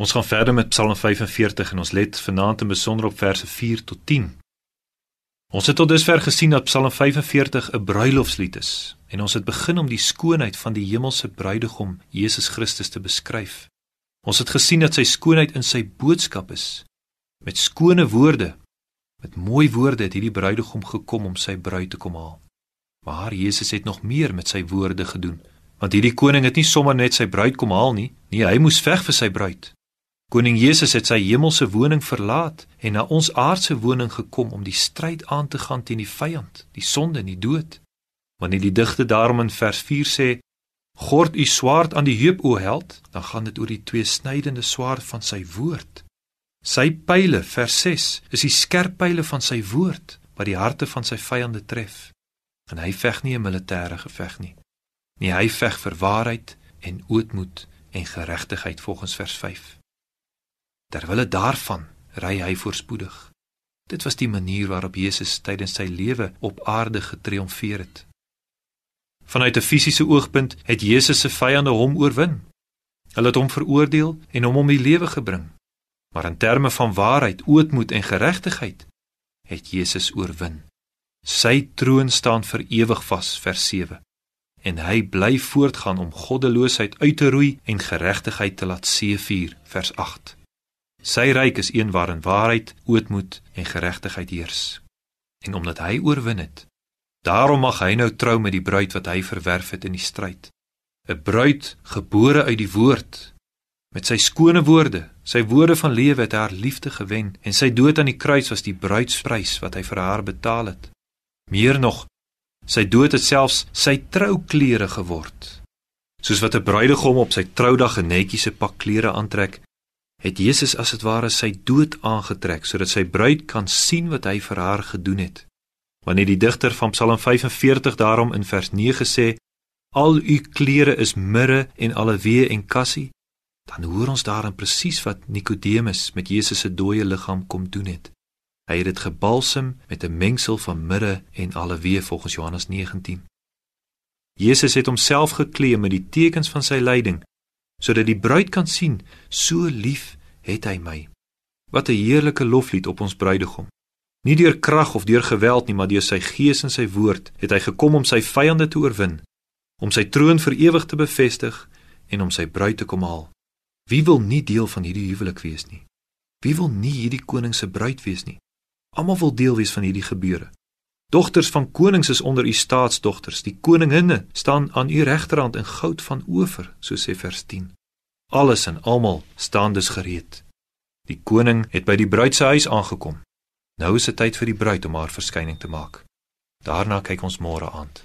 Ons gaan verder met Psalm 45 en ons let vanaand in besonder op verse 4 tot 10. Ons het tot dusver gesien dat Psalm 45 'n bruilofslied is en ons het begin om die skoonheid van die hemelse bruidegom Jesus Christus te beskryf. Ons het gesien dat sy skoonheid in sy boodskap is. Met skone woorde, met mooi woorde het hierdie bruidegom gekom om sy bruid te kom haal. Maar Jesus het nog meer met sy woorde gedoen, want hierdie koning het nie sommer net sy bruid kom haal nie, nee, hy moes veg vir sy bruid. Koning Jesus het sy hemelse woning verlaat en na ons aardse woning gekom om die stryd aan te gaan teen die vyand, die sonde en die dood. Wanneer die digter daarom in vers 4 sê: "Gord u swaard aan die heup o held," dan gaan dit oor die twee snydende swaard van sy woord. Sy pile, vers 6, is die skerp pile van sy woord wat die harte van sy vyande tref. En hy veg nie 'n militêre geveg nie. Nee, hy veg vir waarheid en ootmoed en geregtigheid volgens vers 5. Terwille daarvan ry hy voorspoedig. Dit was die manier waarop Jesus tydens sy lewe op aarde getriomfeer het. Vanuit 'n fisiese oogpunt het Jesus se vyande hom oorwin. Hulle het hom veroordeel en hom om die lewe gebring. Maar in terme van waarheid, ootmoed en geregtigheid het Jesus oorwin. Sy troon staan vir ewig vas, vers 7. En hy bly voortgaan om goddeloosheid uit te roei en geregtigheid te laat seëvier, vers 8. Sy ryk is een waarin waarheid, ootmoed en geregtigheid heers. En omdat hy oorwin het, daarom mag hy nou trou met die bruid wat hy verwerf het in die stryd. 'n Bruid gebore uit die woord. Met sy skone woorde, sy woorde van lewe het haar liefde gewen en sy dood aan die kruis was die bruidsprys wat hy vir haar betaal het. Meer nog, sy dood het selfs sy trouklere geword. Soos wat 'n bruidegom op sy troudag 'n netjiese pak klere aantrek, het Jesus as dit ware sy dood aangetrek sodat sy bruid kan sien wat hy vir haar gedoen het. Wanneer die digter van Psalm 45 daarom in vers 9 sê: Al u klere is mirre en alweë en kassie, dan hoor ons daarin presies wat Nikodemus met Jesus se dooie liggaam kom doen het. Hy het dit gebalsem met 'n mengsel van mirre en alweë volgens Johannes 19. Jesus het homself geklee met die tekens van sy lyding sodat die bruid kan sien so lief het hy my. Wat 'n heerlike loflied op ons bruidegom. Nie deur krag of deur geweld nie, maar deur sy gees en sy woord het hy gekom om sy vyande te oorwin, om sy troon vir ewig te bevestig en om sy bruid te kom haal. Wie wil nie deel van hierdie huwelik wees nie? Wie wil nie hierdie koning se bruid wees nie? Almal wil deel wees van hierdie gebeure. Dogters van konings is onder u staatsdogters. Die koninginne staan aan u regterhand in goud van oever, so sê vers 10. Alles en almal staan dus gereed. Die koning het by die bruid se huis aangekom. Nou is dit tyd vir die bruid om haar verskyning te maak. Daarna kyk ons môre aand.